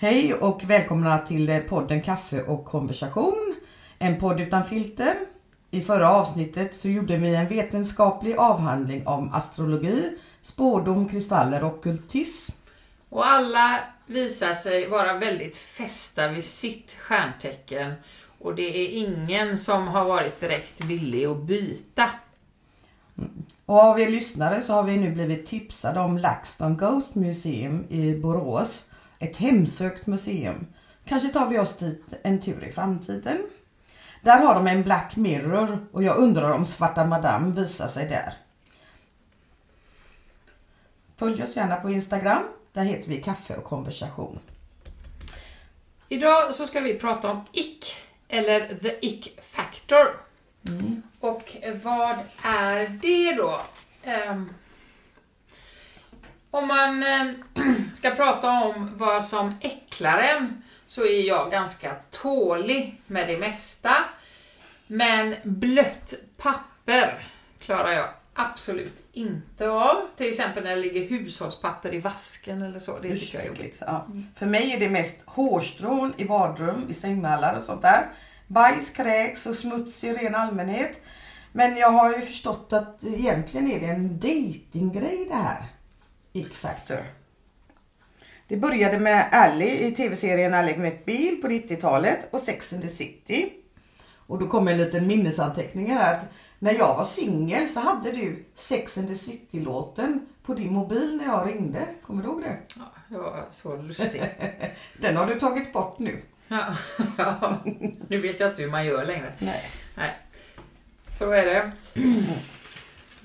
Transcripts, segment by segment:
Hej och välkomna till podden Kaffe och konversation. En podd utan filter. I förra avsnittet så gjorde vi en vetenskaplig avhandling om astrologi, spårdom, kristaller och kultism. Och alla visar sig vara väldigt fästa vid sitt stjärntecken och det är ingen som har varit direkt villig att byta. Och av er lyssnare så har vi nu blivit tipsade om LaxTon Ghost Museum i Borås. Ett hemsökt museum. Kanske tar vi oss dit en tur i framtiden. Där har de en Black Mirror och jag undrar om Svarta Madame visar sig där. Följ oss gärna på Instagram. Där heter vi Kaffe och konversation. Idag så ska vi prata om ick, eller the ick factor. Och vad är det då? Ehm, om man eh, ska prata om vad som äcklar en så är jag ganska tålig med det mesta. Men blött papper klarar jag absolut inte av. Till exempel när det ligger hushållspapper i vasken eller så. Det tycker jag är jobbigt. Ja. För mig är det mest hårstrån i badrum, i sängmallar och sånt där. Bajs, kräks och smuts i ren allmänhet. Men jag har ju förstått att egentligen är det en datinggrej det här. Ick Factor. Det började med Ally i tv-serien Ally med bil på 90-talet och Sex and the City. Och då kommer en liten minnesanteckning här att när jag var singel så hade du Sex and the City-låten på din mobil när jag ringde. Kommer du ihåg det? Ja, jag var så lustig. Den har du tagit bort nu. Ja, ja, nu vet jag inte hur man gör längre. Nej. Nej. Så är det.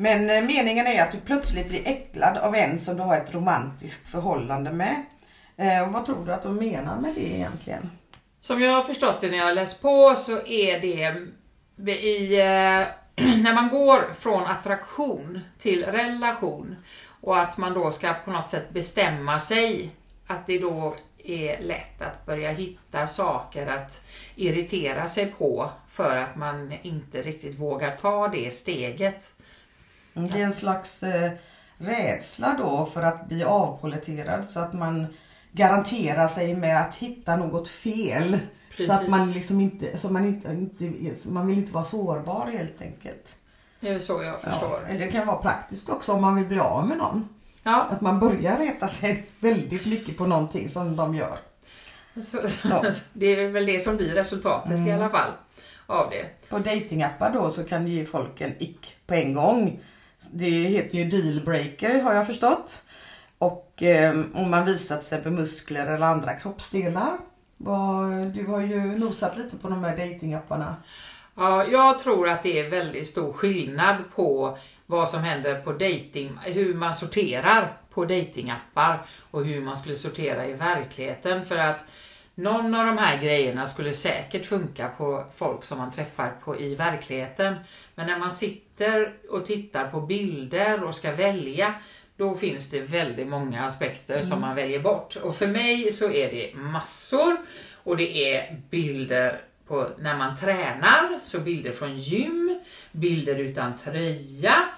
Men eh, meningen är att du plötsligt blir äcklad av en som du har ett romantiskt förhållande med. Eh, och vad tror du att de menar med det egentligen? Som jag har förstått det när jag har läst på så är det eh, i, när man går från attraktion till relation och att man då ska på något sätt bestämma sig att det då är lätt att börja hitta saker att irritera sig på för att man inte riktigt vågar ta det steget. Mm, Det är en slags eh, rädsla då för att bli avpoliterad så att man garanterar sig med att hitta något fel. Så att Precis. man liksom inte, så man inte, inte, så man vill inte vara sårbar helt enkelt. Det är så jag förstår. Ja, eller det kan vara praktiskt också om man vill bli av med någon. Ja, Att man börjar reta sig väldigt mycket på någonting som de gör. så, Ja. det är väl det som blir resultatet i alla fall av det. På datingappar då så kan det ge folk en ick på en gång. Det heter ju dealbreaker har jag förstått. Och eh, om man visar till exempel muskler eller andra kroppsdelar. Du har ju nosat lite på de här datingapparna. Ja, jag tror att det är väldigt stor skillnad på vad som händer på dating, hur man sorterar på datingappar och hur man skulle sortera i verkligheten. För att någon av de här grejerna skulle säkert funka på folk som man träffar på i verkligheten. Men när man sitter och tittar på bilder och ska välja, då finns det väldigt många aspekter som man väljer bort. Och för mig så är det massor och det är bilder på när man tränar, så bilder från gym, bilder utan tröja.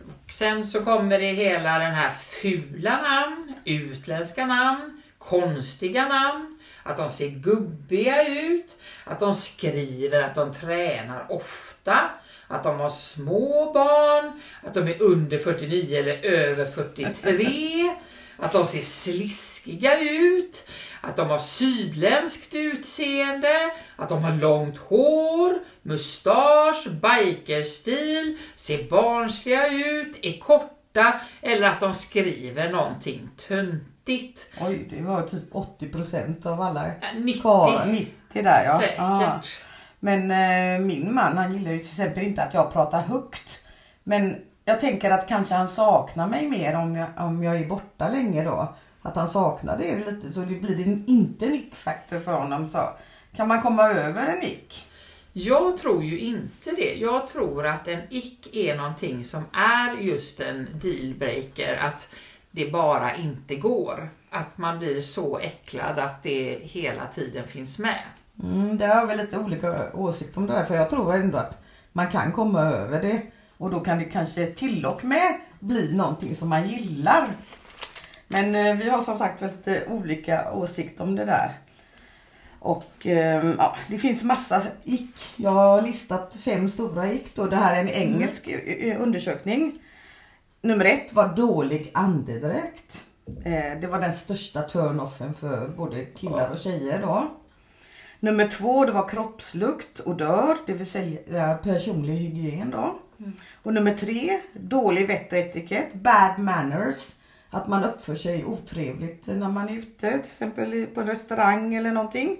Och sen så kommer det hela den här fula namn, utländska namn, konstiga namn, att de ser gubbiga ut, att de skriver att de tränar ofta, att de har små barn, att de är under 49 eller över 43, att de ser sliskiga ut, att de har sydländskt utseende, att de har långt hår, mustasch, bikerstil, ser barnsliga ut, är korta eller att de skriver någonting töntigt. Oj, det var typ 80% av alla. Ja, 90 Ja, 90 där ja. säkert. Men eh, min man han gillar ju till exempel inte att jag pratar högt. Men jag tänker att kanske han saknar mig mer om jag, om jag är borta länge då. Att han saknar det lite så det blir en, inte en ick-faktor för honom. Så kan man komma över en ick? Jag tror ju inte det. Jag tror att en ick är någonting som är just en dealbreaker. Att det bara inte går. Att man blir så äcklad att det hela tiden finns med. Mm, det har vi lite olika åsikter om det där för jag tror ändå att man kan komma över det. Och då kan det kanske till och med bli någonting som man gillar. Men eh, vi har som sagt lite olika åsikter om det där. Och eh, ja, det finns massa ick. Jag har listat fem stora ick då. Det här är en engelsk eh, undersökning. Nummer ett var dålig andedräkt. Eh, det var den största turn-offen för både killar och tjejer då. Nummer två det var kroppslukt, odör, det vill säga personlig hygien då. Och nummer tre, dålig vett och etikett, bad manners. Att man uppför sig otrevligt när man är ute, till exempel på en restaurang eller någonting.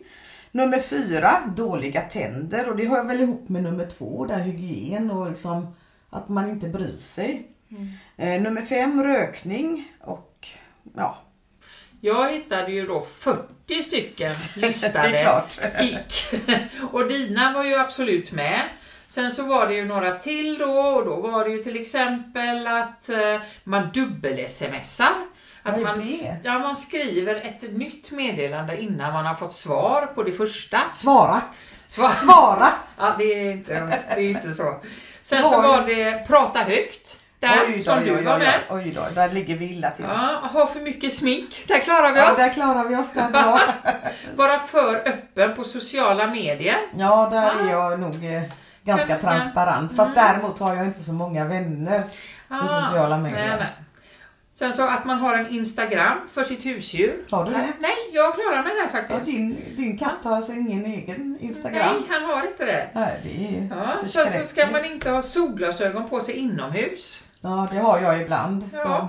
Nummer fyra, dåliga tänder och det hör väl ihop med nummer två, där hygien och liksom att man inte bryr sig. Eh, nummer fem, rökning och ja, Jag hittade ju då 40 stycken listade ick. Och dina var ju absolut med. Sen så var det ju några till då och då var det ju till exempel att eh, man dubbel-smsar. Att man, ja, man skriver ett nytt meddelande innan man har fått svar på det första. svara, Svar. svara! Ja, det är inte, det är inte så. Sen så var det prata högt. Där, Oj då, som du oj, var oj, med. Oj, då, där ligger vi illa till. Ja, ha för mycket smink. Där klarar vi Ja, oss. där klarar vi oss där bra. Vara för öppen på sociala medier. Ja, där Ah. är jag nog eh, ganska Ja. transparent. Fast däremot har jag inte så många vänner på Ah, sociala medier. Nej, nej. Sen så att man har en Instagram för sitt husdjur. Har du det? Nej, jag klarar mig där Ja, faktiskt. din, din katt har alltså ingen egen Instagram? Nej, han har inte det. Nej, det är Ja, sen så ska man inte ha solglasögon på sig inomhus. Ja, det har jag ibland. Ja. Så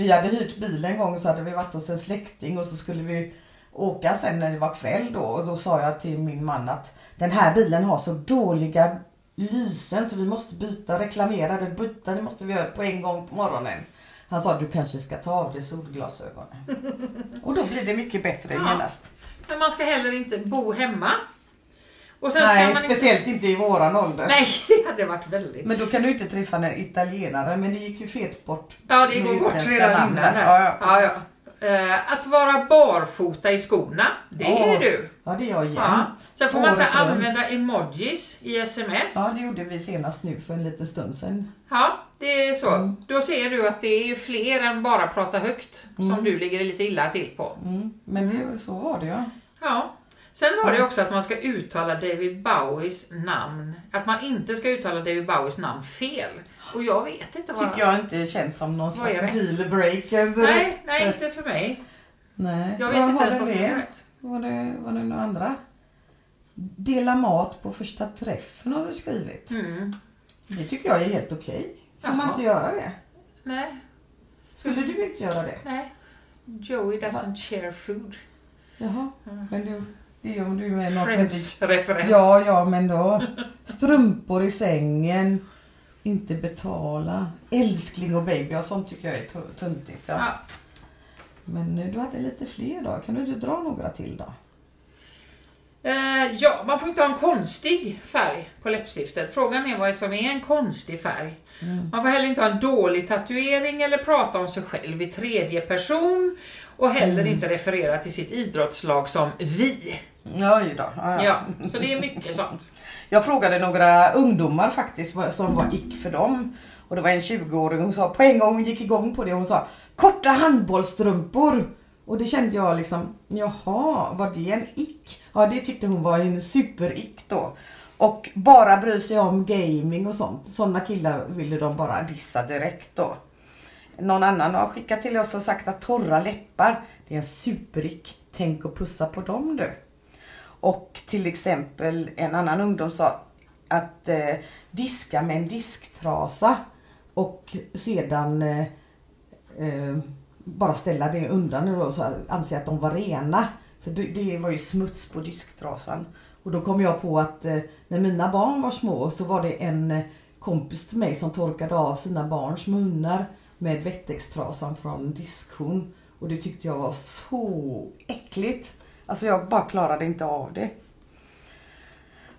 vi hade hyrt bil en gång så hade vi varit hos en släkting och så skulle vi åka sen när det var kväll då och då sa jag till min man att den här bilen har så dåliga lysen så vi måste byta, reklamera det, byta det måste vi göra på en gång på morgonen. Han sa du kanske ska ta av dig solglasögonen. och då blir det mycket bättre Ja. genast. Men man ska heller inte bo hemma. Och sen Nej, ska man speciellt inte... inte i våran ålder. Nej, det hade varit väldigt... Men då kan du inte träffa en italienare men det gick ju fet bort. Ja, det går bort redan innan. Ja, ja, ja. Eh, Att vara barfota i skorna, det är du. Ja det är jag jämt. Ja. Sen får man inte runt. använda emojis i sms. Ja det gjorde vi senast nu för en liten stund sedan. Ja, det är så. Mm. Då ser du att det är fler än bara prata högt som du ligger lite illa till på. Mm. Men det, så var det ja. Ja. Sen var det också att man ska uttala David Bowies namn. Att man inte ska uttala David Bowies namn fel. Och jag vet inte vad... Tycker jag inte känns som någon slags dealbreaker direkt. Nej, nej, inte för mig. nej. Jag vet Vad inte ens vad som är rätt. Var det, var det några andra? Dela mat på första träffen har du skrivit. Mm. Det tycker jag är helt okej. Får man Jaha. inte göra det? Nej, Skulle du inte göra det? nej. Joey doesn't share food. Jaha. Mm. Men du, det är om du är med någon Friends-referens. Ja, ja, men då. Strumpor i sängen. Inte betala. Älskling och baby. Ja, sånt tycker jag är tuntigt. Ja. Ja. Men eh, du hade lite fler då. Kan du inte dra några till då? Eh, ja, man får inte ha en konstig färg på läppstiftet. Frågan är vad som är en konstig färg. Mm. Man får heller inte ha en dålig tatuering eller prata om sig själv i tredje person och heller Mm. inte referera till sitt idrottslag som vi. Oj då. Ja, ja. Ja, så det är mycket sånt. Jag frågade några ungdomar faktiskt vad som var ick för dem. Och det var en 20-åring hon sa på en gång hon gick igång på det. Hon sa korta handbollsstrumpor. Och det kände jag liksom, jaha, var det en ick? Ja det tyckte hon var en super-ick då. Och bara bry sig om gaming och sånt. Sådana killar ville de bara dissa direkt då. Någon annan har skickat till oss och sagt att torra läppar, det är en superick. Tänk och pussa på dem du. Och till exempel en annan ungdom sa att eh, diska med en disktrasa och sedan eh, eh, bara ställa det undan och så anse att de var rena. För det, det var ju smuts på disktrasan. Och då kom jag på att eh, när mina barn var små så var det en eh, kompis till mig som torkade av sina barns munnar med Wettextrasan från diskhon. Och det tyckte jag var så äckligt. Alltså jag bara klarade inte av det.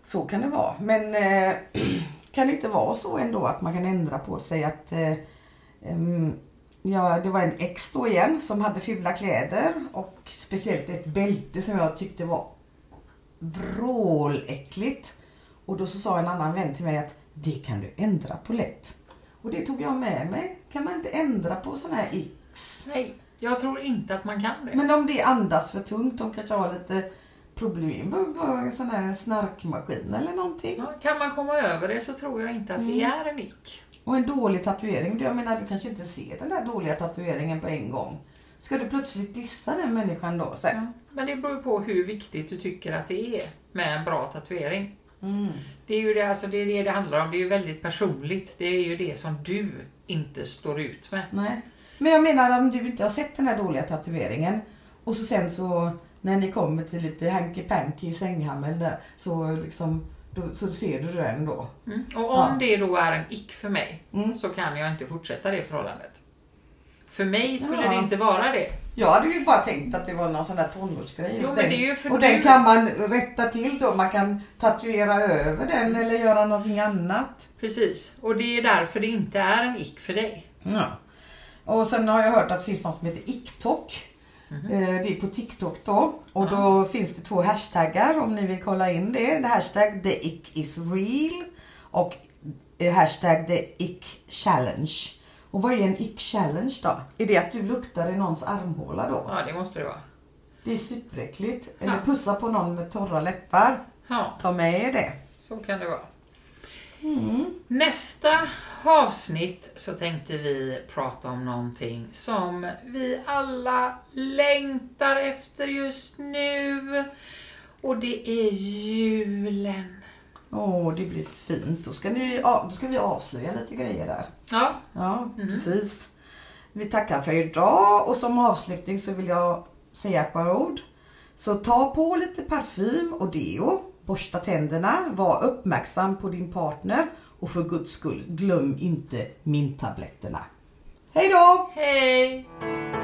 Så kan det vara. Men eh, kan det inte vara så ändå att man kan ändra på sig att eh, Ja, det var en ex då igen som hade fula kläder och speciellt ett bälte som jag tyckte var vråläckligt. Och då så sa en annan vän till mig att det kan du ändra på lätt. Och det tog jag med mig. Kan man inte ändra på sådana här X? Nej, jag tror inte att man kan det. Men om det andas för tungt, de kanske har lite problem med en sån här snarkmaskin eller någonting. Ja, kan man komma över det så tror jag inte att det Mm. är en ick. Och en dålig tatuering, jag menar du kanske inte ser den där dåliga tatueringen på en gång. Ska du plötsligt dissa den människan då sen? Ja. Men det beror på hur viktigt du tycker att det är med en bra tatuering. Mm. Det är ju det, alltså det, är det det handlar om. Det är ju väldigt personligt. Det är ju det som du inte står ut med. Nej. Men jag menar om du inte har sett den här dåliga tatueringen och så sen så när ni kommer till lite hanky panky i sänghammen där så liksom då, så ser du den då. Mm. Och om Ja. det då är en ick för mig Mm. så kan jag inte fortsätta det förhållandet. För mig skulle Ja. det inte vara det. Jag hade ju bara tänkt att det var någon sån där tonårsgrej. Jo, och men den, det är ju för och du- den kan man rätta till då. Man kan tatuera över den eller göra någonting annat. Precis. Och det är därför det inte är en ick för dig. Ja. Och sen har jag hört att det finns något som heter IKTok. Mhm. Eh, Det är på TikTok då. Och då finns det två hashtaggar om ni vill kolla in det. det hashtag the ick is real och eh, hashtag the ick challenge. Och vad är en ick challenge då? Är det att du luktar i någons armhåla då? Ja, det måste det vara. Det är superäckligt. Eller Ja. pussa på någon med torra läppar. Ja, Ta med er det. så kan det vara. Mm. Nästa avsnitt så tänkte vi prata om någonting som vi alla längtar efter just nu. Och det är julen. Åh, det blir fint. Då ska, ni, då ska vi avslöja lite grejer där. Ja, Ja, precis. Vi tackar för idag och som avslutning så vill jag säga ett par ord. Så ta på lite parfym och deo, borsta tänderna, var uppmärksam på din partner och för guds skull glöm inte mintabletterna. Hej då! hej!